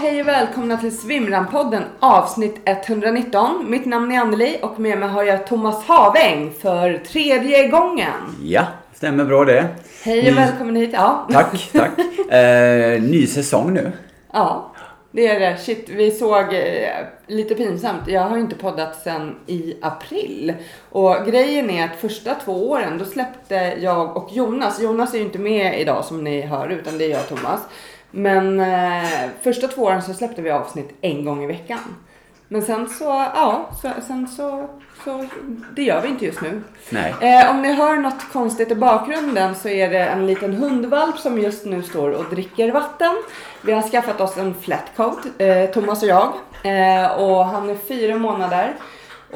hej och välkomna till Svimran-podden avsnitt 119. Mitt namn är Anneli och med mig har jag Thomas Haväng för tredje gången. Ja, stämmer bra det. Hej Ny- och välkommen hit. Ja. Tack, tack. Eh, ny säsong nu. ja, det är det. Shit, vi såg eh, lite pinsamt. Jag har inte poddat sedan i april. Och grejen är att första två åren då släppte jag och Jonas. Jonas är ju inte med idag som ni hör utan det är jag och Thomas. Men eh, första två åren så släppte vi avsnitt en gång i veckan. Men sen så, ja, så, sen så, så, det gör vi inte just nu. Eh, om ni hör något konstigt i bakgrunden så är det en liten hundvalp som just nu står och dricker vatten. Vi har skaffat oss en flatcoat, eh, Thomas och jag. Eh, och han är fyra månader.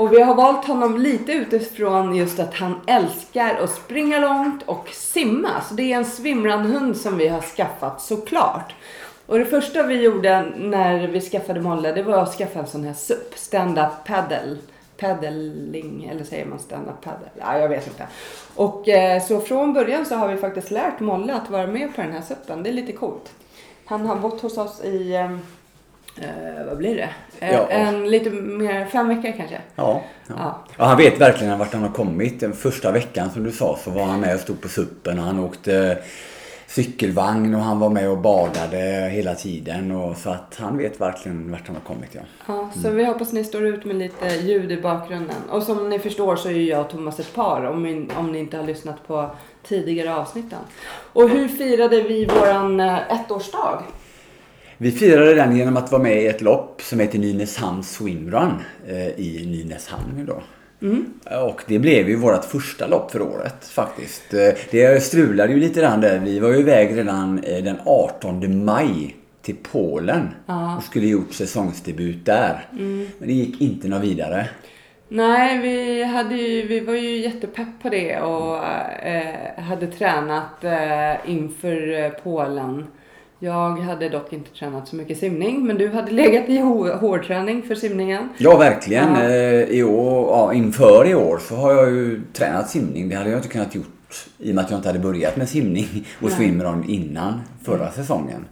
Och vi har valt honom lite utifrån just att han älskar att springa långt och simma. Så det är en svimrandhund som vi har skaffat såklart. Och det första vi gjorde när vi skaffade Molle, det var att skaffa en sån här SUP, stand-up paddle. Paddling, eller säger man stand-up paddle? Ja, jag vet inte. Och eh, så från början så har vi faktiskt lärt Molle att vara med på den här SUPen. Det är lite coolt. Han har bott hos oss i, eh, eh, vad blir det? Eh, Ja. En lite mer, fem veckor kanske. Ja, ja. Ja. ja. Han vet verkligen vart han har kommit. Den första veckan som du sa så var han med och stod på suppen och han åkte cykelvagn och han var med och badade hela tiden. Och, så att han vet verkligen vart han har kommit. Ja. Ja, så vi hoppas ni står ut med lite ljud i bakgrunden. Och som ni förstår så är jag och Thomas ett par om, ni- om ni inte har lyssnat på tidigare avsnitten. Och hur firade vi våran eh, ettårsdag? Vi firade den genom att vara med i ett lopp som heter Nynäshamn Swimrun eh, i Nynäshamn då. Och det blev ju vårt första lopp för året faktiskt. Eh, Det strulade ju lite grann där. Vi var ju iväg redan eh, den 18 maj till Polen och skulle gjort säsongsdebut där. Men det gick inte något vidare. Nej, vi, hade ju, vi var ju jättepepp på det och eh, hade tränat eh, inför Polen. Jag hade dock inte tränat så mycket simning, men du hade legat i hå- hårdträning för simningen. Ja, verkligen. Ja. Eh, I år, ja, inför i år så har jag ju tränat simning. Det hade jag inte kunnat gjort i och med att jag inte hade börjat med simning och swimrun innan förra säsongen.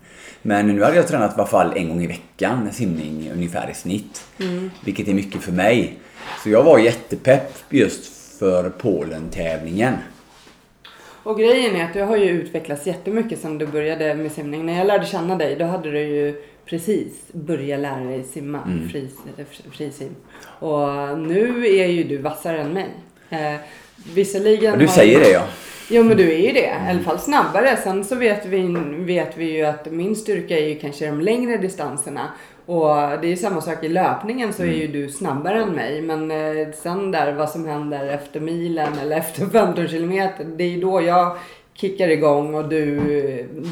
Men nu hade jag tränat i alla fall en gång i veckan simning ungefär i snitt. Vilket är mycket för mig. Så jag var jättepepp just för Polen-tävlingen. Och grejen är att du har ju utvecklats jättemycket sedan du började med simning. När jag lärde känna dig, då hade du ju precis börjat lära dig simma, Mm. fri, frisim. Och nu är ju du vassare än mig. Eh, visserligen... Och du säger det ja. Jo men du är ju det, i alla fall snabbare. Sen så vet vi, vet vi ju att min styrka är ju kanske de längre distanserna. Och det är ju samma sak i löpningen så är ju du snabbare än mig. Men eh, sen där vad som händer efter milen eller efter 15 kilometer. Det är ju då jag kickar igång och du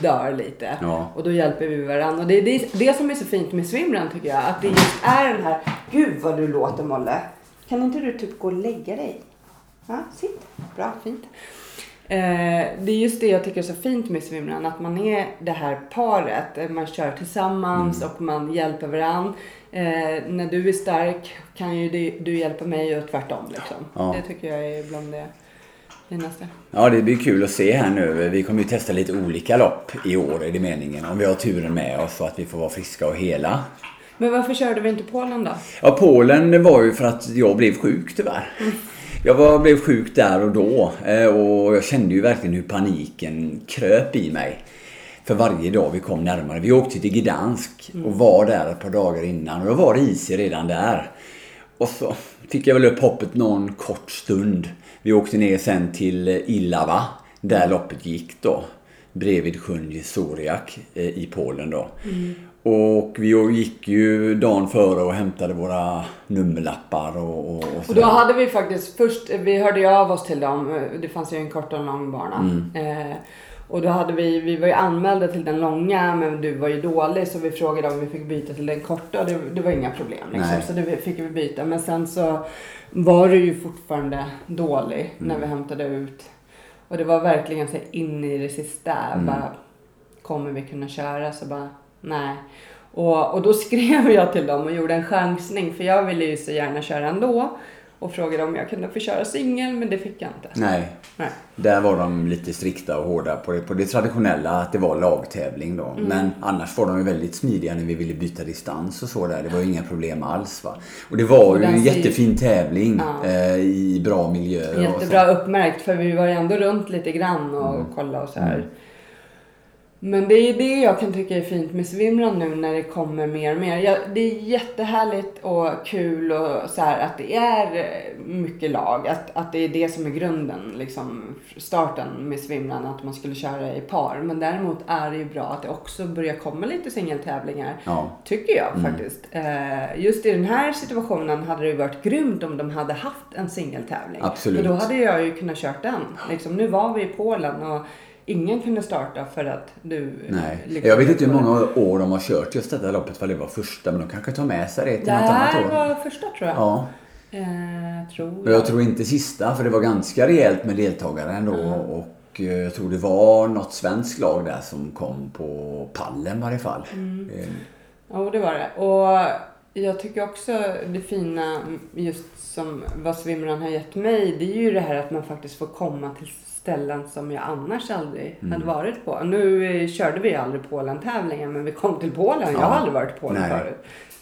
dör lite. Ja. Och då hjälper vi varandra. Och det är det, det som är så fint med swimrun tycker jag. Att det just är den här, gud vad du låter Molle. Kan inte du typ gå och lägga dig? Ja, sitt. Bra, fint. Eh, det är just det jag tycker är så fint med swimrun. Att man är det här paret. Eh, Man kör tillsammans och man hjälper varandra. Eh, när du är stark kan ju du, du hjälpa mig och tvärtom. Liksom. Ja. Det tycker jag är bland det finaste. Ja, det blir kul att se här nu. Vi kommer ju testa lite olika lopp i år är det meningen. Om vi har turen med oss så att vi får vara friska och hela. Men varför körde vi inte Polen då? Ja, Polen var ju för att jag blev sjuk tyvärr. Jag var, blev sjuk där och då eh, och jag kände ju verkligen hur paniken kröp i mig. För varje dag vi kom närmare. Vi åkte till Gdansk och var där ett par dagar innan och jag var risig redan där. Och så fick jag väl upp hoppet någon kort stund. Vi åkte ner sen till Ilava där loppet gick då. Bredvid sjön Zoriak eh, i Polen då. Och vi gick ju dagen före och hämtade våra nummerlappar och, och, och Och då hade vi faktiskt först, vi hörde ju av oss till dem. Det fanns ju en kort och en lång bana. Eh, och då hade vi, vi var ju anmälda till den långa men du var ju dålig så vi frågade om vi fick byta till den korta och det, det var inga problem liksom. Så det fick vi byta. Men sen så var du ju fortfarande dålig när vi hämtade ut. Och det var verkligen så in i det sista. Bara, kommer vi kunna köra? Så bara, nej. Och, och då skrev jag till dem och gjorde en chansning för jag ville ju så gärna köra ändå. Och frågade om jag kunde få köra singel, men det fick jag inte. Nej. Nej. Där var de lite strikta och hårda på det, på det traditionella att det var lagtävling då. Mm. Men annars var de ju väldigt smidiga när vi ville byta distans och så där. Det var ju inga problem alls va. Och det var ju en jättefin tävling Ja. eh, i bra så. Jättebra uppmärkt för vi var ju ändå runt lite grann och Mm. kollade och så här. Men det är det jag kan tycka är fint med Svimran nu när det kommer mer och mer. Ja, det är jättehärligt och kul och så här att det är eh, mycket lag. Att, att det är det som är grunden, liksom starten med Svimran, att man skulle köra i par. Men däremot är det ju bra att det också börjar komma lite singeltävlingar. Ja. Tycker jag faktiskt. Eh, just i den här situationen hade det varit grymt om de hade haft en singeltävling. Absolut. För då hade jag ju kunnat kört den. Liksom, nu var vi i Polen och ingen kunde starta för att du... Nej. liksom- Jag vet inte hur många år de har kört just detta loppet, för det var första. Men de kanske tar med sig det till Det något annat här år. var första tror jag. Ja. Eh, tror Och jag tror inte sista, för det var ganska rejält med deltagare ändå. Och eh, jag tror det var något svenskt lag där som kom på pallen i varje fall. Eh, Ja, det var det. Och jag tycker också det fina, just som vad Svimran har gett mig, det är ju det här att man faktiskt får komma till ställen som jag annars aldrig Mm. hade varit på. Nu eh, körde vi aldrig Polen-tävlingen, men vi kom till Polen. Jag Ja. har aldrig varit i Polen Nej. förut.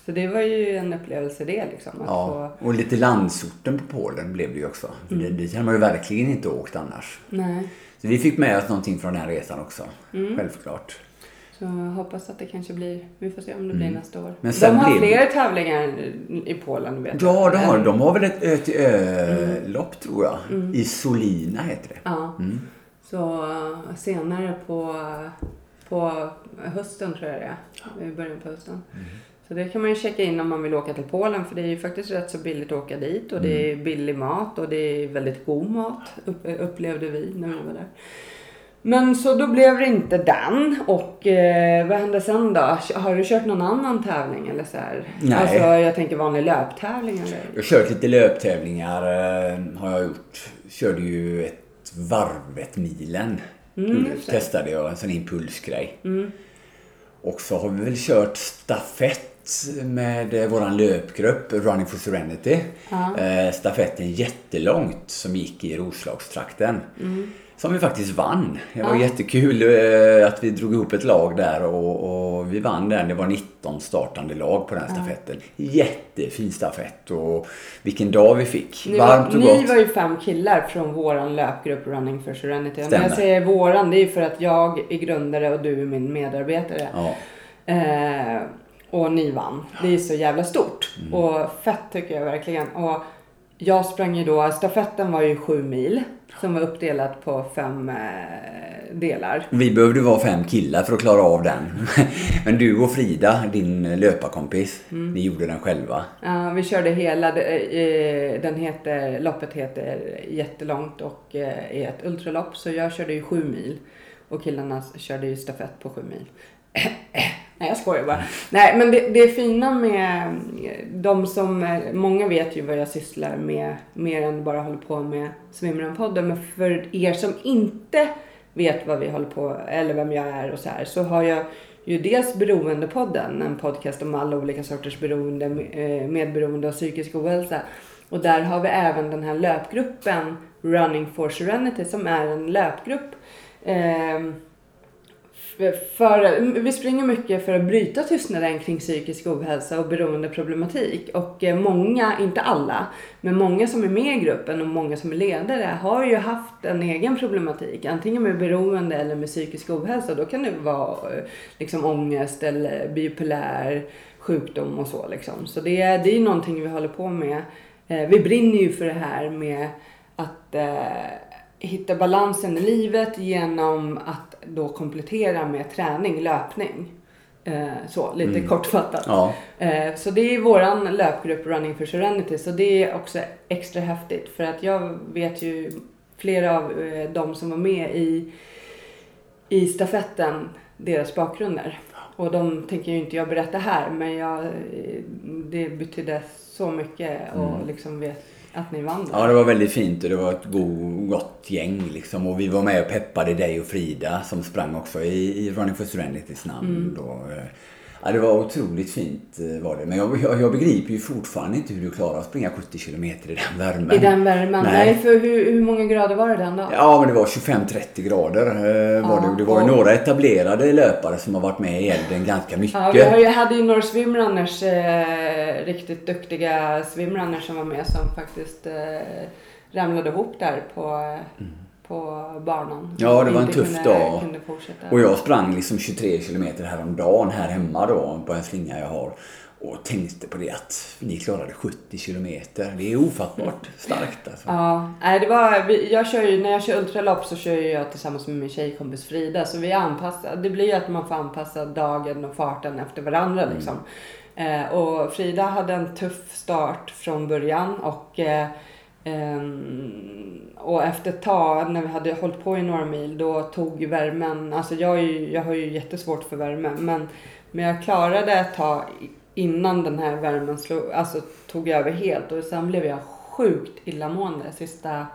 Så det var ju en upplevelse det liksom. Ja, få, och lite landsorten på Polen blev det ju också. För det, dit hade man ju verkligen inte åkt annars. nej. Så vi fick med oss någonting från den här resan också. Självklart. Så jag hoppas att det kanske blir, vi får se om det blir nästa år. Mm. Men sen de har blev fler tävlingar i Polen vet Ja, de har, de har väl ett ö till ö-lopp tror jag. I Solina heter det. Ja. Mm. Så eh, senare på, på hösten tror jag det är. I början på hösten. Mm. Så det kan man ju checka in om man vill åka till Polen. För det är ju faktiskt rätt så billigt att åka dit. Och det Mm. är billig mat och det är väldigt god mat. Upp, upplevde vi när vi var där. Men så då blev det inte den. Och eh, vad hände sen då? Har du kört någon annan tävling eller så här? Nej. Alltså jag tänker vanlig löptävling eller? Jag har kört lite löptävlingar eh, har jag gjort. Körde ju ett Varvet-milen. Mm, Gjorde- just det. Testade jag en sån impulsgrej. Mm. Och så har vi väl kört stafett med eh, våran löpgrupp Running for Serenity. Ja. Eh, stafetten jättelångt som gick i Roslagstrakten. Mm. Som vi faktiskt vann. Det var Ja. jättekul eh, att vi drog ihop ett lag där och, och vi vann den. Det var 19 startande lag på den här stafetten. Jättefin stafett och vilken dag vi fick. Ni, Varmt var, och ni gott. var ju fem killar från våran löpgrupp Running for Serenity. Och När Stämmer. jag säger våran, det är för att jag är grundare och du är min medarbetare. Ja. Eh, och ni vann. Det är så jävla stort. Mm. Och fett tycker jag verkligen. Och jag sprang ju då, stafetten var ju sju mil. Som var uppdelat på fem eh, delar. Vi behövde vara fem killar för att klara av den. Men du och Frida, din löparkompis, Mm. ni gjorde den själva. Ja, vi körde hela, det- eh, den heter, loppet heter jättelångt och eh, är ett ultralopp. Så jag körde ju sju mil och killarna körde ju stafett på sju mil. Nej jag skojar bara. Nej men det, det fina med de som, många vet ju vad jag sysslar med mer än bara håller på med Svimran-podden. Men för er som inte vet vad vi håller på eller vem jag är och så här så har jag ju dels Beroendepodden, en podcast om alla olika sorters beroende, eh, medberoende och psykisk ohälsa. Och där har vi även den här löpgruppen Running for Serenity som är en löpgrupp. eh, för, vi springer mycket för att bryta tystnaden kring psykisk ohälsa och beroendeproblematik. Och eh, många, inte alla, men många som är med i gruppen och många som är ledare har ju haft en egen problematik. Antingen med beroende eller med psykisk ohälsa. Då kan det vara eh, liksom ångest eller bipolär sjukdom och så liksom. Så det, är- det är någonting vi håller på med. Eh, vi brinner ju för det här med att hitta balansen i livet genom att då komplettera med träning, löpning. Eh, så, lite kortfattat. Ja. Eh, så det är våran löpgrupp Running for Serenity. Så det är också extra häftigt. För att jag vet ju flera av eh, de som var med i, i stafetten, deras bakgrunder. Och de tänker ju inte jag berätta här. Men jag, det betydde så mycket och liksom vet att ni vann. Ja, det var väldigt fint och det var ett go- gott gäng liksom. Och vi var med och peppade dig och Frida som sprang också i, i Running for Serenitys namn. Mm. Då. eh, Ja, det var otroligt fint eh, var det. Men jag, jag, jag begriper ju fortfarande inte hur du klarar att springa 70 kilometer i den värmen. I den värmen? Nej. Nej, för hur, hur många grader var det den dagen? Ja, men det var 25 grader. eh, Var Ja, det. det var ju och- några etablerade löpare som har varit med i elden ganska mycket. Ja, vi hade ju några swimrunners, eh, riktigt duktiga swimrunners som var med som faktiskt eh, ramlade ihop där på, på banan. Mm. Ja, det var en tuff kunde, dag. Kunde. Och jag sprang liksom 23 kilometer häromdagen här hemma då på en slinga jag har. Och tänkte på det att ni klarade 70 kilometer. Det är ofattbart starkt alltså. Ja, nej, det var, jag kör ju, när jag kör ultralopp så kör ju jag tillsammans med min tjejkompis Frida. Så vi anpassar, det blir ju att man får anpassa dagen och farten efter varandra liksom. Eh, och Frida hade en tuff start från början och eh, ehm, och efter ett tag när vi hade hållit på i några mil då tog värmen, alltså jag, ju, jag har ju jättesvårt för värme men, men jag klarade ett tag innan den här värmen slog, alltså tog över helt och sen blev jag sjukt illamående sista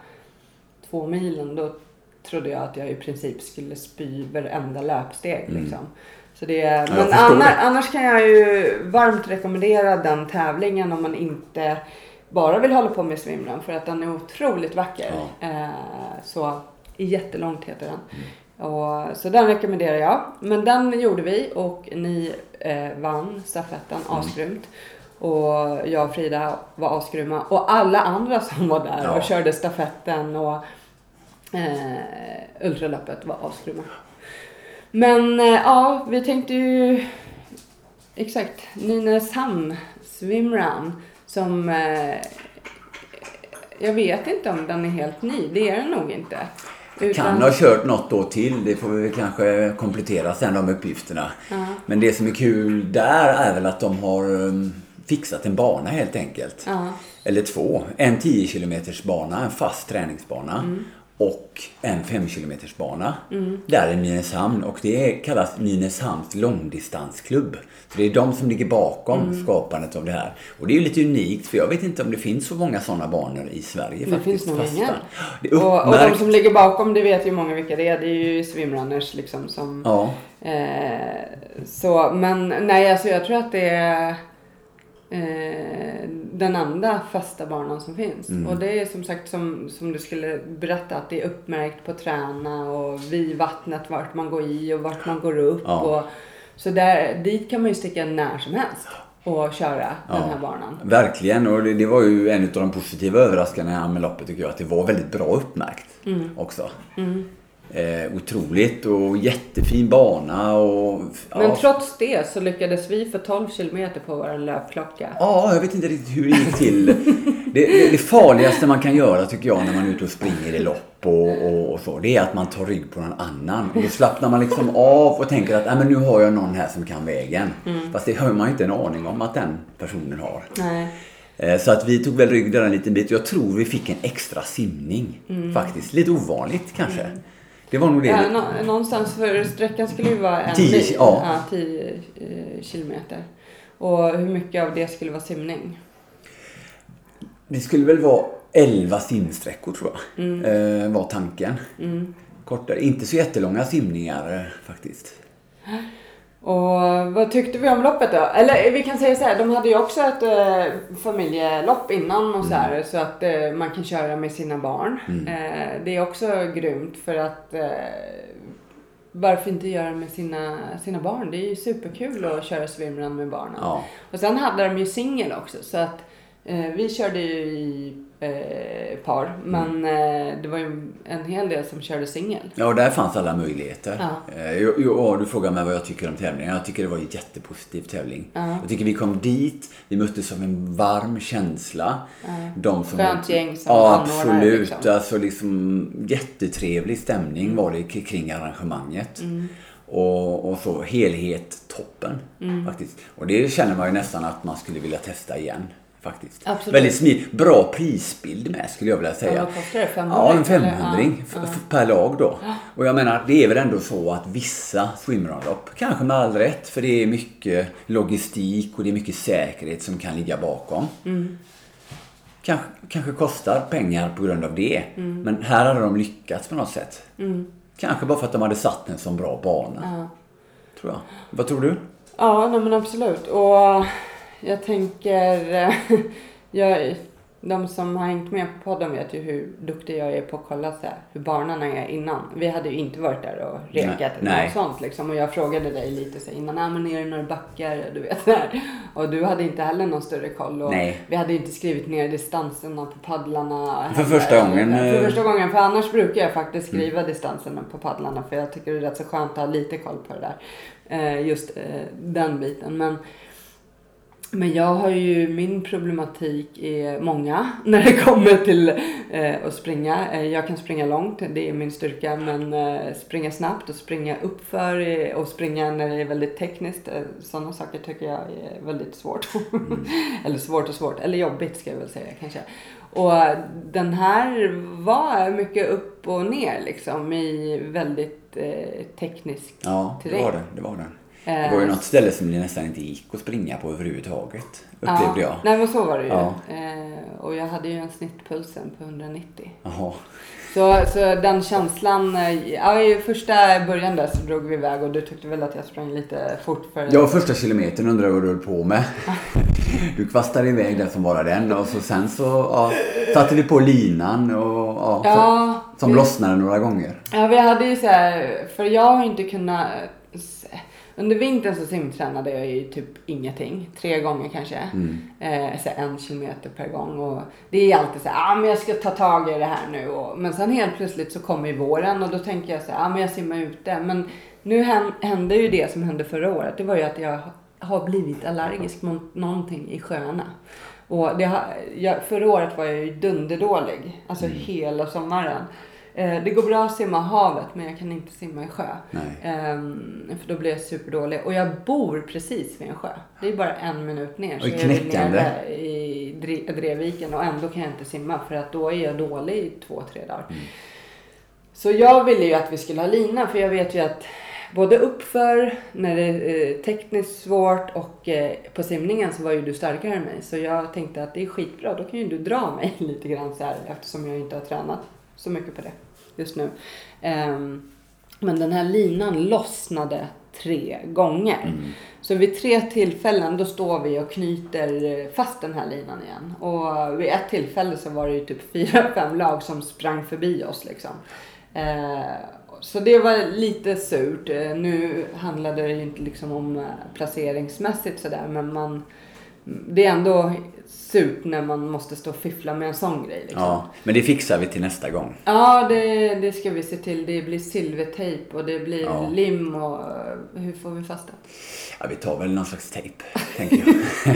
två milen. Då trodde jag att jag i princip skulle spy varenda löpsteg. Liksom. Så det, jag men annars, annars kan jag ju varmt rekommendera den tävlingen om man inte bara vill hålla på med swimrun för att den är otroligt vacker. Eh, så jättelångt heter den. Och, så den rekommenderar jag. Men den gjorde vi och ni eh, vann stafetten asgrymt. Och jag och Frida var asgrymma. Och alla andra som var där Ja. och körde stafetten och eh, ultraloppet var asgrymma. Men eh, ja, vi tänkte ju exakt Nynäshamn swimrun som eh, jag vet inte om den är helt ny. Det är den nog inte. Kan ha kört något då till. Det får vi kanske komplettera sen de uppgifterna. Ja. Men det som är kul där är väl att de har um, fixat en bana helt enkelt. Ja. Eller två. En 10 kilometers bana, en fast träningsbana. Mm. Och en 5 kilometers bana. Där i Nynäshamn. Och det kallas Nynäshamns långdistansklubb. Så det är de som ligger bakom Mm. skapandet av det här. Och det är ju lite unikt för jag vet inte om det finns så många sådana banor i Sverige Det faktiskt. finns nog. Det är Och, och de som ligger bakom, det vet ju många vilka det är. Det är ju swimrunners liksom som... Ja. Eh, så, men nej, alltså jag tror att det är eh, den enda fasta banan som finns. Mm. Och det är som sagt som, som du skulle berätta att det är uppmärkt på träna och vid vattnet vart man går i och vart man går upp. Ja. Och, så där, dit kan man ju sticka när som helst och köra den här banan. Verkligen, och det, det var ju en av de positiva överraskningarna med loppet tycker jag. Att det var väldigt bra uppmärkt Mm. också. Eh, otroligt och jättefin bana och... Men ja, trots det så lyckades vi få 12 kilometer på vår löpklocka. Ja, jag vet inte riktigt hur det gick till. Det, det, det farligaste man kan göra tycker jag när man är ute och springer i lopp och, och, och så. Det är att man tar rygg på någon annan. Och då slappnar man liksom av och tänker att "Nej, men nu har jag någon här som kan vägen. Fast det har man ju inte en aning om att den personen har. Nej. Eh, Så att vi tog väl rygg där en liten bit. Jag tror vi fick en extra simning. Faktiskt. Lite ovanligt kanske. Det var nog det. Ja, nå- någonstans för sträckan skulle ju vara en Tio mil. ki- ja. ja 10 eh, kilometer. Och hur mycket av det skulle vara simning? Det skulle väl vara 11 simsträckor tror jag. Eh, var tanken. Kortare. Inte så jättelånga simningar eh, faktiskt. Och vad tyckte vi om loppet då? Eller vi kan säga så här, de hade ju också ett eh, familjelopp innan och så här så att eh, man kan köra med sina barn. Eh, det är också grymt för att eh, varför inte göra med sina, sina barn? Det är ju superkul att köra swimrun med barnen. Ja. Och sen hade de ju singel också så att eh, vi körde ju i eh, par men eh, det var ju en hel del som körde singel. Ja, och där fanns alla möjligheter. Ja. Eh, jo, jo, du frågar mig vad jag tycker om tävlingen. Jag tycker det var en jättepositiv tävling. Ja. Jag tycker vi kom dit, vi möttes av en varm känsla. De som Skönt gäng som Ja, absolut. liksom. Alltså liksom jättetrevlig stämning var det kring arrangemanget. Mm. Och, och så helhet toppen Mm. faktiskt. Och det känner man ju nästan att man skulle vilja testa igen. Faktiskt. Absolut. Väldigt smidigt. Bra prisbild med skulle jag vilja säga. Ja, vad kostar det? 500? Ja, en eller? 500 Ja, per lag då. Och jag menar, det är väl ändå så att vissa swimrunlopp, kanske med all rätt, för det är mycket logistik och det är mycket säkerhet som kan ligga bakom. Mm. Kanske, kanske kostar pengar på grund av det. Mm. Men här hade de lyckats på något sätt. Kanske bara för att de hade satt en så bra bana. Ja. Tror jag. Vad tror du? Ja, nej men absolut. Och jag tänker, jag, de som har hängt med på podden vet ju hur duktig jag är på att kolla så här, hur barnen är innan. Vi hade ju inte varit där och rekat eller Nej. något sånt liksom. Och jag frågade dig lite så här, innan, nej men är det några backar? Du vet så här. Och du hade inte heller någon större koll. Och Nej. Vi hade inte skrivit ner distanserna på paddlarna. För heller. första gången, För eh. Mm. första gången. För annars brukar jag faktiskt skriva distanserna på paddlarna. För jag tycker det är rätt så skönt att ha lite koll på det där. Eh, just eh, den biten. Men, men jag har ju, min problematik är många när det kommer till eh, att springa. Eh, jag kan springa långt, det är min styrka. Men eh, springa snabbt och springa uppför eh, och springa när det är väldigt tekniskt. Eh, sådana saker tycker jag är väldigt svårt. eller svårt och svårt, eller jobbigt ska jag väl säga kanske. Och den här var mycket upp och ner liksom i väldigt eh, teknisk Ja, det terräng. var det. Det var, det. Det var ju något ställe som det nästan inte gick att springa på överhuvudtaget. Upplevde jag. Nej men så var det ju. Ja. Eh, och jag hade ju en snittpulsen på 190. Jaha. Så, så den känslan, eh, ja i första början där så drog vi iväg och du tyckte väl att jag sprang lite fort för... Ja, första kilometern undrade vad du höll på med. Du kvastade iväg där som bara den och så sen så ja, satte vi på linan och ja, Ja, så, som vi- lossnade några gånger. Ja, vi hade ju så här, för jag har ju inte kunnat... Under vintern så simtränade jag ju typ ingenting. Tre gånger kanske. Eh, så en kilometer per gång. Och det är alltid så här, ah, men jag ska ta tag i det här nu. Och, men sen helt plötsligt så kommer våren och då tänker jag så här, ah, men jag simmar ute. Men nu hän- hände ju det som hände förra året. Det var ju att jag har blivit allergisk mot någonting i sjöarna. Och det har, jag, förra året var jag ju dunderdålig. Alltså hela sommaren. Eh, det går bra att simma i havet men jag kan inte simma i sjö. Ehm, för då blir jag superdålig. Och jag bor precis vid en sjö. Det är bara en minut ner. Så Oj, är nere i Dre- Drevviken och ändå kan jag inte simma för att då är jag dålig i två, tre dagar. Mm. Så jag ville ju att vi skulle ha lina för jag vet ju att både uppför när det är eh, tekniskt svårt och eh, på simningen så var ju du starkare än mig. Så jag tänkte att det är skitbra, då kan ju du dra mig lite grann så här eftersom jag inte har tränat så mycket på det just nu. Ehm, men den här linan lossnade tre gånger. Så vid tre tillfällen då står vi och knyter fast den här linan igen. Och vid ett tillfälle så var det ju typ fyra, fem lag som sprang förbi oss liksom. Eh, så det var lite surt. Eh, nu handlade det ju inte liksom om eh, placeringsmässigt sådär men man det är ändå surt när man måste stå och fiffla med en sån grej. Liksom. Ja, men det fixar vi till nästa gång. Ja, det, det ska vi se till. Det blir silvertejp och det blir Ja. lim och eh, hur får vi fast det? Ja, vi tar väl någon slags tejp, tänker jag.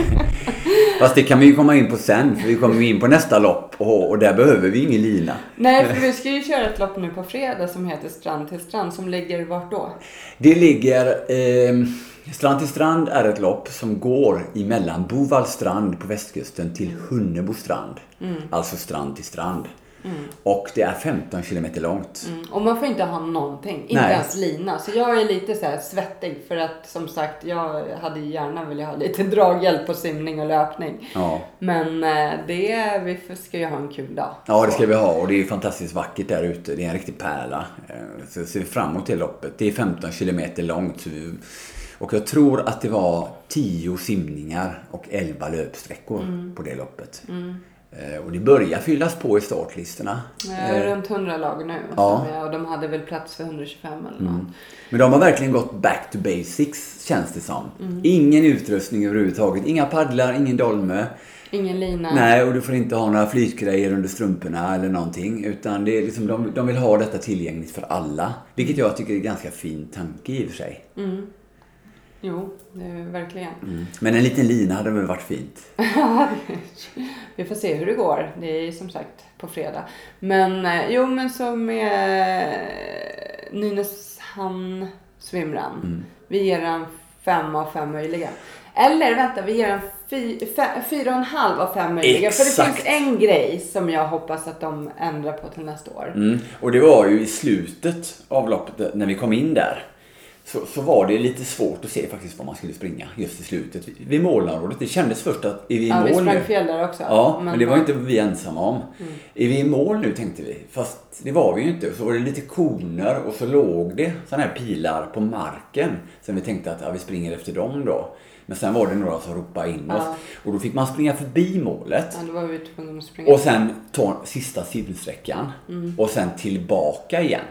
Fast det kan vi ju komma in på sen, för vi kommer ju in på nästa lopp och, och där behöver vi ingen lina. Nej, för vi ska ju köra ett lopp nu på fredag som heter Strand till strand som ligger vart då? Det ligger... Eh, strand till strand är ett lopp som går emellan Bovall strand på västkusten till Hunnebo strand. Alltså strand till strand. Och det är 15 kilometer långt. Mm. Och man får inte ha någonting, inte Nej. ens lina. Så jag är lite så svettig för att som sagt jag hade gärna velat ha lite draghjälp på simning och löpning. Ja. Men eh, det, vi ska ju ha en kul dag. Ja, det ska vi ha och det är fantastiskt vackert där ute. Det är en riktig pärla. Eh, Så ser fram emot det loppet. Det är 15 kilometer långt. Och jag tror att det var 10 simningar och 11 löpsträckor på det loppet. Eh, Och det börjar fyllas på i startlistorna. Jag är runt 100 lag nu. Ja. jag- Och de hade väl plats för 125 eller något. Men de har verkligen gått back to basics känns det som. Ingen utrustning överhuvudtaget. Inga paddlar, ingen dolme. Ingen lina. Nej, och du får inte ha några flytgrejer under strumporna eller någonting. Utan det är liksom, de, de vill ha detta tillgängligt för alla. Vilket jag tycker är en ganska fin tanke i och för sig. Jo, verkligen. Men en liten lina hade väl varit fint. Vi får se hur det går. Det är som sagt på fredag. Men eh, jo, men så med eh, Nynäshamn Swimrun. Mm. Vi ger en fem av fem möjliga. Eller vänta, vi ger en fy, fe, fyra och en halv av fem möjliga. För det Exakt. finns en grej som jag hoppas att de ändrar på till nästa år. Mm. Och det var ju i slutet av loppet när vi kom in där. Så, så var det lite svårt att se faktiskt var man skulle springa just i slutet. Vid målområdet. Det kändes först att är vi i Ja, mål vi sprang nu? fel där också. Ja, men, det var inte vi ensamma om. Är vi i mål nu tänkte vi. Fast det var vi ju inte. Så var det lite koner och så låg det sådana här pilar på marken. Sen vi tänkte att ja, vi springer efter dem då. Men sen var det några som ropade in oss. Ja. Och då fick man springa förbi målet. Ja, då var vi tvungna att springa. Och sen ta sista sidosträckan. Och sen tillbaka igen.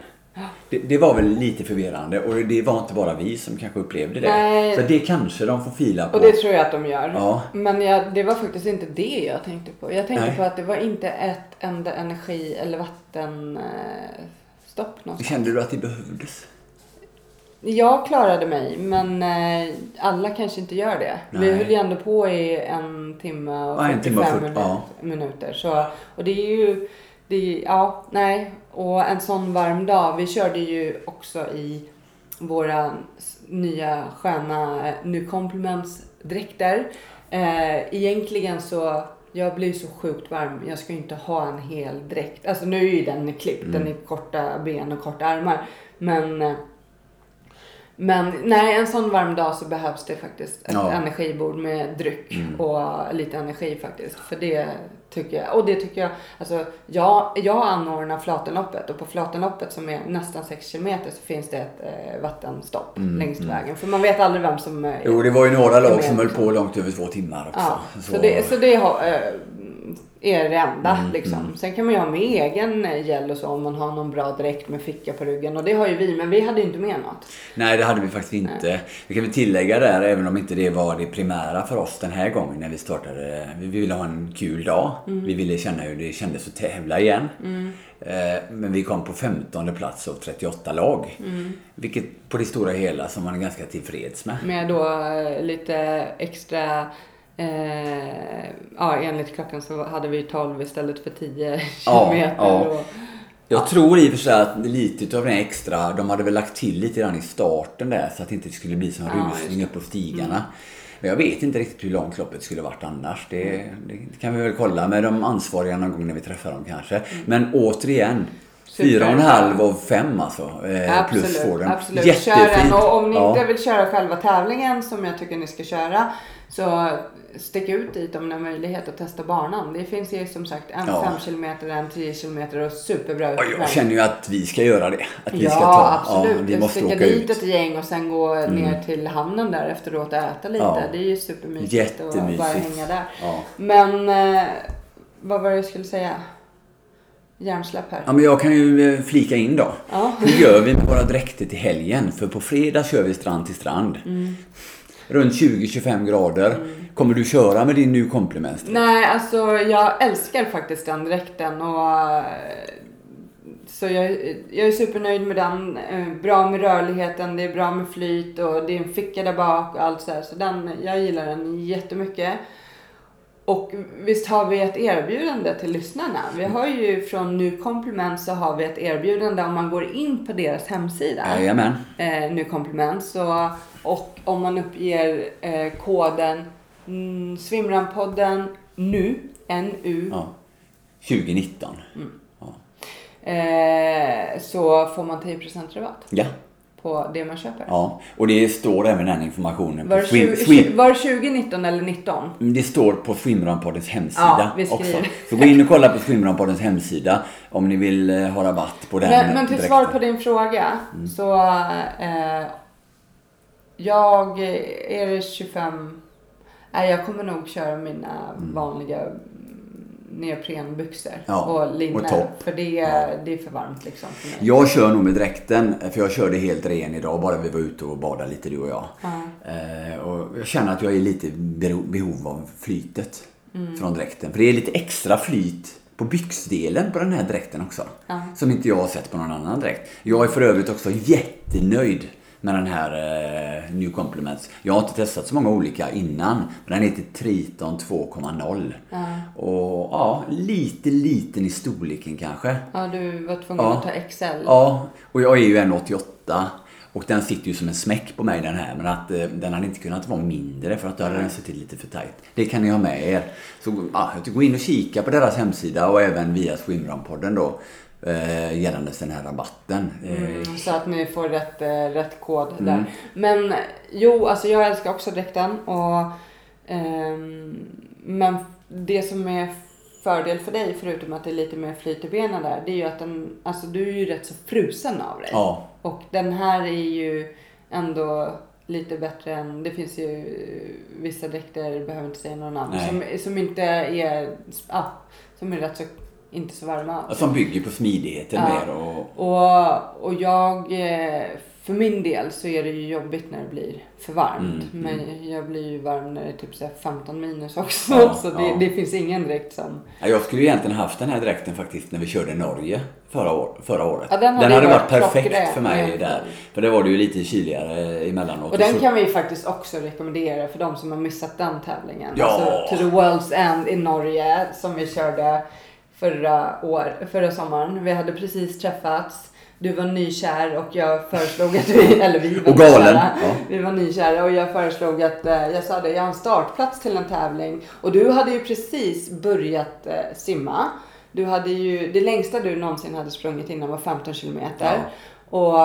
Det, det var väl lite förvirrande och det var inte bara vi som kanske upplevde det. Nej. Så det kanske de får fila på. Och det tror jag att de gör. Ja. Men jag, det var faktiskt inte det jag tänkte på. Jag tänkte Nej. på att det var inte ett enda energi eller vattenstopp någonstans. Kände du att det behövdes? Jag klarade mig, men eh, alla kanske inte gör det. Vi Nej. höll ju ändå på i en timme och Ja, en 45 timme och 40, minut, ja. minuter. Så, och det är ju, det ja, nej. Och en sån varm dag. Vi körde ju också i våra nya sköna eh, Nu Compliments dräkter. Eh, egentligen så, jag blir så sjukt varm. Jag ska ju inte ha en hel dräkt. Alltså nu är ju den klippt. Den är korta ben och korta armar. Men eh, men nej, en sån varm dag så behövs det faktiskt ett Ja. energibord med dryck Mm. och lite energi faktiskt. För det tycker jag, och det tycker jag, alltså jag, jag anordnar Flatenloppet och på Flatenloppet som är nästan 6 kilometer så finns det ett eh, vattenstopp längs vägen. För man vet aldrig vem som eh, Jo, det var ju några lag som höll på långt över två timmar också. Ja, så, det, så det har, eh, är det enda liksom. Sen kan man ju ha med egen gel och så om man har någon bra dräkt med ficka på ryggen och det har ju vi men vi hade ju inte med något. Nej, det hade vi faktiskt inte. Vi kan väl tillägga där, även om inte det var det primära för oss den här gången när vi startade. Vi ville ha en kul dag. Vi ville känna hur det kändes att tävla igen. Eh, Men vi kom på 15 plats av 38 lag. Vilket på det stora hela som man är ganska tillfreds med. Med då eh, lite extra Eh, ja, enligt klockan så hade vi 12 istället för 10 Ja, kilometer. ja. Och, Jag tror i och för sig att lite av den extra, de hade väl lagt till lite grann i starten där så att det inte skulle bli sån Ja, rusning upp på stigarna. Men jag vet inte riktigt hur långt loppet skulle varit annars. Det, det kan vi väl kolla med de ansvariga någon gång när vi träffar dem kanske. Men återigen. Fyra och en halv av fem alltså. Eh, plus absolut, får den. absolut. Jättefint. Kör den och om ni Ja. inte vill köra själva tävlingen som jag tycker ni ska köra så stick ut dit om ni har möjlighet att testa banan. Det finns ju som sagt en Ja. 5 km, en 10 km och superbra Och jag känner ju att vi ska göra det. Att vi ja, ska ta. absolut. Ja, vi måste Sticka åka dit ut. Mm. ett gäng och sen gå ner till hamnen där efteråt och äta lite. Ja. Det är ju supermysigt att bara hänga där. Ja. Men eh, vad var det jag skulle säga? Hjärnsläpp här. Ja, men jag kan ju eh, flika in då. Ja. Hur gör vi med våra dräkter till helgen? För på fredag kör vi strand till strand. Mm. Runt 20-25 grader. Kommer du köra med din nu komplement? Nej, alltså jag älskar faktiskt den dräkten och eh, så jag, jag är supernöjd med den. Eh, Bra med rörligheten, det är bra med flyt och det är en ficka där bak och allt så här. Så den, jag gillar den jättemycket. Och visst har vi ett erbjudande till lyssnarna. Vi har ju från Nu Compliment så har vi ett erbjudande om man går in på deras hemsida Jajamän. eh, nu komplement. Så, och om man uppger eh, koden mm, Svimranpodden nu, NU, Ja. 2019. Mm. Ja. eh, så får man 10% rabatt ja. På det man köper. ja. Och det står även den informationen Var, på swim, 20, swim, var det 2019 eller 19? Det står på Swimrunpoddens hemsida Ja, också. Så gå in och kolla på Swimrunpoddens hemsida om ni vill eh, ha rabatt på den Men, men till dräkten. svar på din fråga Mm. så eh, jag är det 25 Nej, jag kommer nog köra mina vanliga mm, neoprenbyxor Ja, och linne. och topp. För det, Ja. det är för varmt liksom för mig. Jag kör nog med dräkten, för jag körde helt ren idag bara vi var ute och badade lite du och jag. Ja. Eh, och jag känner att jag är lite behov av flytet Mm. från dräkten. För det är lite extra flyt på byxdelen på den här dräkten också. Ja. Som inte jag har sett på någon annan dräkt. Jag är för övrigt också jättenöjd med den här eh, New Compliments. Jag har inte testat så många olika innan. Men den heter Triton 2.0. Ja. Och ja, lite liten i storleken kanske. ja, du var tvungen Ja. att ta XL. Ja, och jag är ju 1,88 och den sitter ju som en smäck på mig den här. Men att eh, den hade inte kunnat vara mindre för att då hade den suttit lite för tajt. Det kan ni ha med er. Så ja, gå in och kika på deras hemsida och även via Swimrun-podden då. Eh, gällande den här rabatten. Eh, Mm, så att ni får rätt, eh, rätt kod Mm. där. Men jo, alltså jag älskar också dräkten. Och, ehm, men det som är fördel för dig, förutom att det är lite mer flyt i benen där, det är ju att den, alltså du är ju rätt så frusen av dig. ja, Och den här är ju ändå lite bättre än, det finns ju vissa dräkter, behöver inte säga några namn, som, som inte är, ja, som är rätt så, inte så varma. som bygger på smidigheten Ja. mer. Och, Och, och jag, eh, för min del så är det ju jobbigt när det blir för varmt. Mm, Men jag blir ju varm när det är typ så här 15 minus också. Ja, så ja. det, det finns ingen dräkt som... Ja, jag skulle ju egentligen haft den här dräkten faktiskt när vi körde Norge förra, år, förra året. Ja, den hade ju varit varit perfekt för mig egentligen. där. För det var det ju lite kyligare emellanåt. Och den så- kan vi ju faktiskt också rekommendera för de som har missat den tävlingen. Ja. Alltså to the World's End i Norge som vi körde förra, år, förra sommaren. Vi hade precis träffats. Du var nykär och jag föreslog att vi, eller vi var Och galen. Ja. Vi var nykära och jag föreslog att, eh, jag sa det, jag har en startplats till en tävling. Och du hade ju precis börjat eh, simma. Du hade ju, det längsta du någonsin hade sprungit innan var 15 kilometer. Och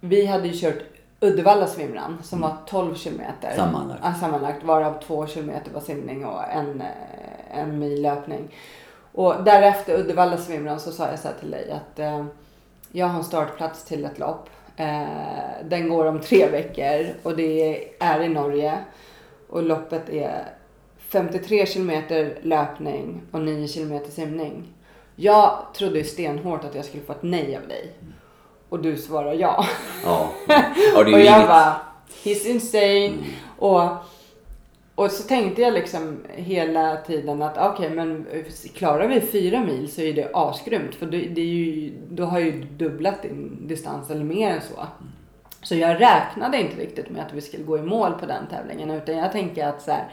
vi hade ju kört Uddevalla swimrun som var 12 kilometer. Sammanlagt. Ja, sammanlagt varav 2 kilometer var simning och en, eh, en mil löpning. Och därefter Uddevalla swimrun så sa jag så här till dig att eh, jag har en startplats till ett lopp. Eh, den går om tre veckor och det är i Norge. Och loppet är 53 kilometer löpning och 9 kilometer simning. Jag trodde ju stenhårt att jag skulle få ett nej av dig. Och du svarar ja. Ja. och jag inget... bara, he's insane. Och, och så tänkte jag liksom hela tiden att okej, men klarar vi fyra mil så är det asgrymt. För det, det är ju, då har ju dubblat din distans eller mer än så. Så jag räknade inte riktigt med att vi skulle gå i mål på den tävlingen. Utan jag tänker att så här,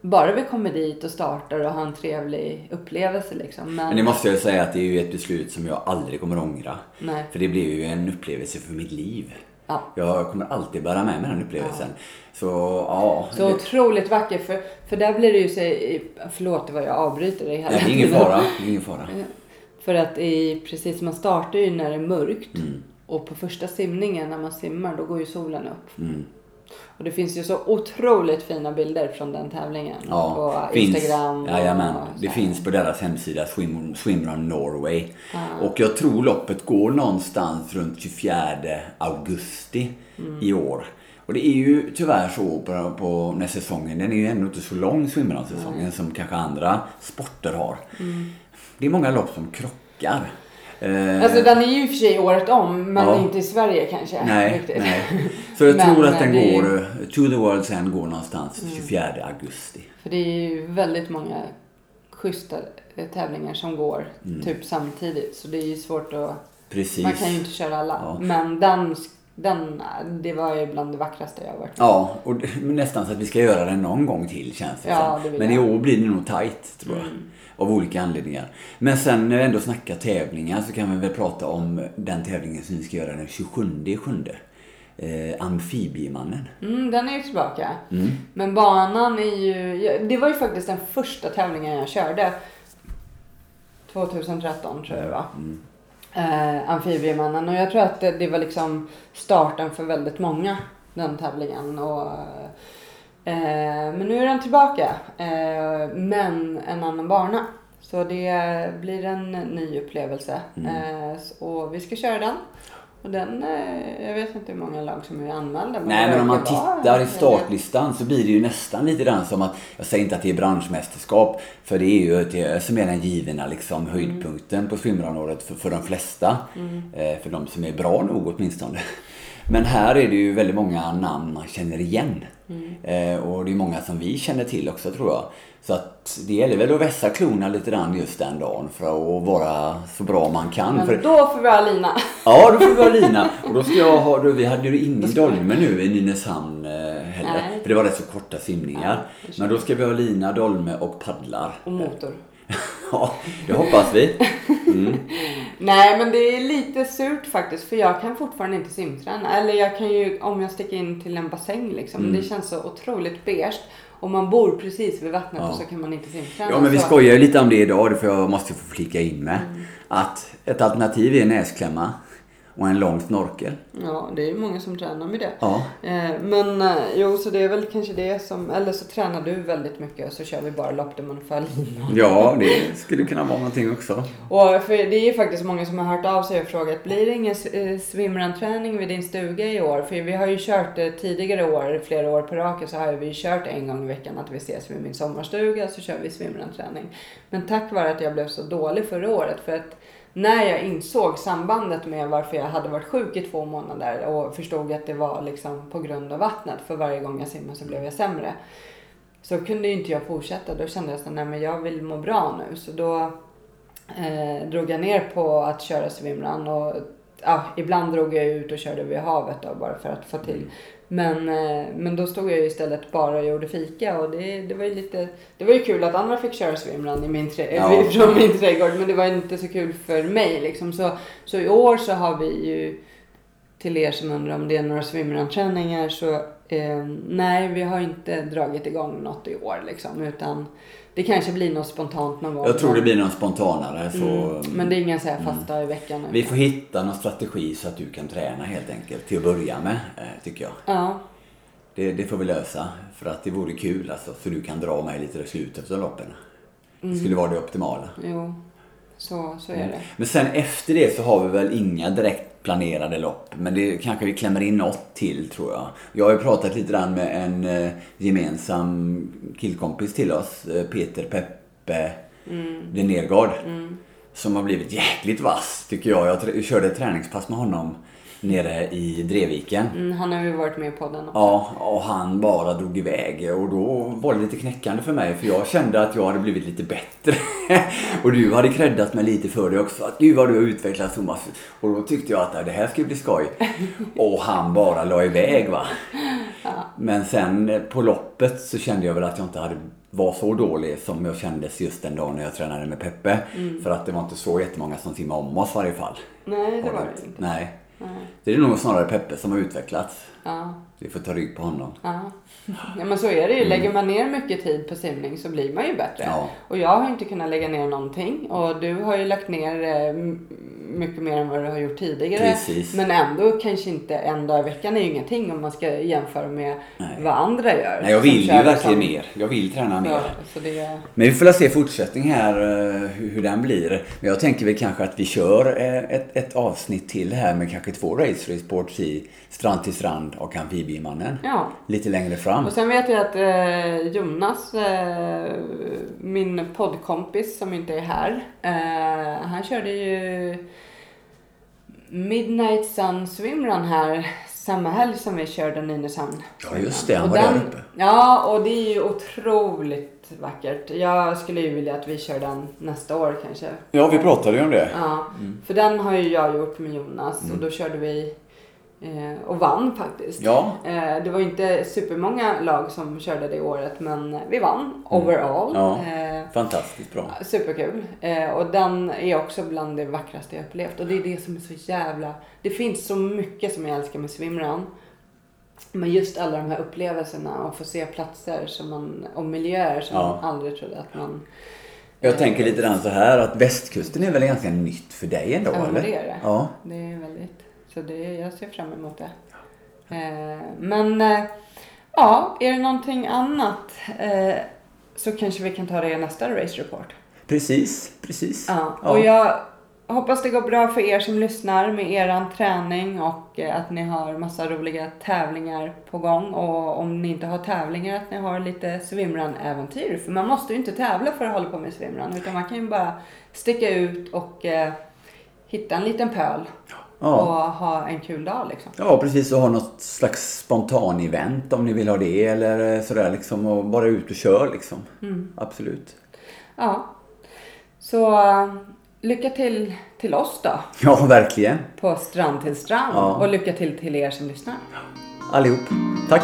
bara vi kommer dit och startar och har en trevlig upplevelse liksom. Men, Men det måste jag säga att det är ju ett beslut som jag aldrig kommer ångra. nej. För det blev ju en upplevelse för mitt liv. Ja. Jag kommer alltid bära med mig den upplevelsen. Så ja. Så det- otroligt vacker. För, för där blir det ju så, förlåt vad jag avbryter dig hela Nej, det är ingen fara. Det är ingen fara. För att i, precis man startar ju när det är mörkt. Mm. Och på första simningen när man simmar då går ju solen upp. Mm. Och det finns ju så otroligt fina bilder från den tävlingen. Ja, på finns, Instagram. Jajamän, och det finns på deras hemsida Swim, Swimrun Norway. Ja. Och jag tror loppet går någonstans runt 24 augusti Mm. i år. Och det är ju tyvärr så på, på när säsongen, den är ju ändå inte så lång swimrun-säsongen som kanske andra sporter har. Mm. Det är många lopp som krockar. Eh, Alltså den är ju i och för sig året om men Ja. inte i Sverige kanske. nej, riktigt. nej. Så jag tror att den är ju- går, eh, To the World's End går någonstans Mm. 24 augusti. För det är ju väldigt många schyssta eh, tävlingar som går Mm. typ samtidigt. Så det är ju svårt att Precis. Man kan ju inte köra alla. Ja. Men den, den, det var ju bland det vackraste jag har varit med Ja, och nästan så att vi ska göra det någon gång till känns det Ja, det Men i år blir det nog tight tror jag. Mm. Av olika anledningar. Men sen när vi ändå snackar tävlingar så kan vi väl prata om den tävlingen som vi ska göra den 27 sjunde. Eh, Amfibiemannen. Mm, den är ju tillbaka. Mm. Men banan är ju... Det var ju faktiskt den första tävlingen jag körde. 2013 tror jag det var. Mm. Eh, Amfibiemannen. Och jag tror att det, det var liksom starten för väldigt många. Den tävlingen. Och, eh, men nu är den tillbaka. Eh, men en annan bana. Så det blir en ny upplevelse. Mm. Eh, och vi ska köra den. Och den, eh, jag vet inte hur många lag som är anmälda. Nej det men om man tittar i startlistan så blir det ju nästan lite den som att, jag säger inte att det är branschmästerskap, för det är ju det som är den givna liksom, höjdpunkten på swimrunåret för, för de flesta. Eh, för de som är bra nog åtminstone. Men här är det ju väldigt många namn man känner igen. Eh, och det är många som vi känner till också tror jag. Så att det gäller väl att vässa klorna lite grann just den dagen för att vara så bra man kan. Men För, då får vi ha lina. Ja, då får vi vara lina. Och då ska jag ha, då, vi hade ju ingen dolme nu i Nynäshamn eh, heller. Nej. För det var rätt så korta simningar. Ja, Men då ska vi ha lina, dolme och paddlar. Och motor. Ja, det hoppas vi. Mm. Nej men det är lite surt faktiskt för jag kan fortfarande inte simträna. Eller jag kan ju om jag sticker in till en bassäng liksom. Mm. Det känns så otroligt beige. Och man bor precis vid vattnet Ja. så kan man inte simträna. Ja, men vi skojar ju lite om det idag, får jag måste få flika in med. Mm. att ett alternativ är näsklämma och en lång snorkel. Ja, det är ju många som tränar med det. Ja. Eh, Men eh, jo, så det är väl kanske det som, eller så tränar du väldigt mycket och så kör vi bara lopp där man linan. Ja, det skulle kunna vara någonting också. Och för det är ju faktiskt många som har hört av sig och frågat, blir det ingen eh, swimrun-träning vid din stuga i år? För vi har ju kört tidigare år, flera år på raken, så har vi kört en gång i veckan att vi ses vid min sommarstuga så kör vi swimrun-träning. Men tack vare att jag blev så dålig förra året, för att när jag insåg sambandet med varför jag hade varit sjuk i två månader och förstod att det var liksom på grund av vattnet, för varje gång jag simmade så blev jag sämre. Så kunde ju inte jag fortsätta. Då kände jag så nej men jag vill må bra nu. Så då eh, drog jag ner på att köra svimran. och ja, ibland drog jag ut och körde vid havet då, bara för att få till. Men, eh, men då stod jag ju istället bara och gjorde fika och det, det var ju lite, det var ju kul att andra fick köra swimrun i min trä, Ja. från min trädgård men det var inte så kul för mig liksom. Så, så i år så har vi ju till er som undrar om det är några swimrun-träningar så eh, nej, vi har inte dragit igång något i år liksom. Utan det kanske blir något spontant någon gång. Jag tror det blir någon spontanare. Så Mm, men det är så här fasta i veckan. Vi får hitta någon strategi så att du kan träna helt enkelt. Till att börja med, eh, tycker jag. Ja, Det, det får vi lösa. För att det vore kul alltså. Så du kan dra mig lite i slutet av loppen. Det skulle vara det optimala. jo. Så, så är det. Men sen efter det så har vi väl inga direkt planerade lopp. Men det kanske vi klämmer in något till tror jag. Jag har ju pratat lite grann med en eh, gemensam killkompis till oss. Eh, Peter Peppe de Nergård. Som har blivit jäkligt vass tycker jag. Jag körde ett träningspass med honom nere i Dreviken. Mm, han har ju varit med i podden också. Ja, och han bara drog iväg och då var det lite knäckande för mig för jag kände att jag hade blivit lite bättre. och du hade creddat mig lite för det också. Att gud vad du har utvecklats Thomas. Och då tyckte jag att det här ska bli skoj. och han bara la iväg va. Men sen eh, på loppet så kände jag väl att jag inte hade var så dålig som jag kändes just den dagen när jag tränade med Peppe. För att det var inte så jättemånga som simmade om oss i varje fall. Nej, det var det inte. Nej. Nej. Det är nog snarare Peppe som har utvecklats. Ja. Vi får ta rygg på honom. Ja. ja men så är det ju. Lägger man ner mycket tid på simning så blir man ju bättre. Ja. Och jag har inte kunnat lägga ner någonting. Och du har ju lagt ner eh, mycket mer än vad du har gjort tidigare. Precis. Men ändå kanske inte en dag i veckan är ju ingenting om man ska jämföra med Nej. vad andra gör. Nej, jag Som vill ju verkligen liksom- mer. Jag vill träna mer. Ja, det, Men vi får se fortsättning här eh, hur, den blir. Men jag tänker väl kanske att vi kör eh, ett, ett avsnitt till här med kanske två race reports i Strand till strand och Amfibiemannen. ja. Lite längre fram. Och sen vet jag att eh, Jonas, eh, min poddkompis som inte är här, eh, han körde ju Midnight Sun Swimrun här samma helg som vi körde Nynäshamn. Ja, just det, han Och var där den- uppe. Ja, och det är ju otroligt vackert. Jag skulle ju vilja att vi kör den nästa år kanske. Ja, vi pratade ju om det. Ja, för den har ju jag gjort med Jonas och då körde vi och vann faktiskt. Ja. Eh, det var inte supermånga lag som körde det året men vi vann overall. Ja. Eh, Fantastiskt bra. Superkul. Eh, och den är också bland det vackraste jag upplevt. Och det är det som är så jävla... Det finns så mycket som jag älskar med swimrun. Men just alla de här upplevelserna och få se platser som man, och miljöer som Ja. man aldrig trodde att man... Jag tänker lite grann så här att västkusten är väl ganska nytt för dig ändå, Ja, eller? det är det. Ja. Det är väldigt... Så det, jag ser fram emot det. Eh, men eh, ja, är det någonting annat eh, så kanske vi kan ta det i nästa race report. Precis, precis. Ja, och jag hoppas det går bra för er som lyssnar med eran träning och att ni har massa roliga tävlingar på gång. Och om ni inte har tävlingar att ni har lite swimrun-äventyr. För man måste ju inte tävla för att hålla på med swimrun utan man kan ju bara sticka ut och eh, hitta en liten pöl Ja. och ha en kul dag liksom. Ja, precis. Och ha något slags spontan-event om ni vill ha det eller sådär liksom. Och bara ut och kör liksom. Mm. Absolut. Ja, så eh, lycka till till oss då Ja, verkligen. på Strand till strand Ja. och lycka till till er som lyssnar. Allihop. Tack.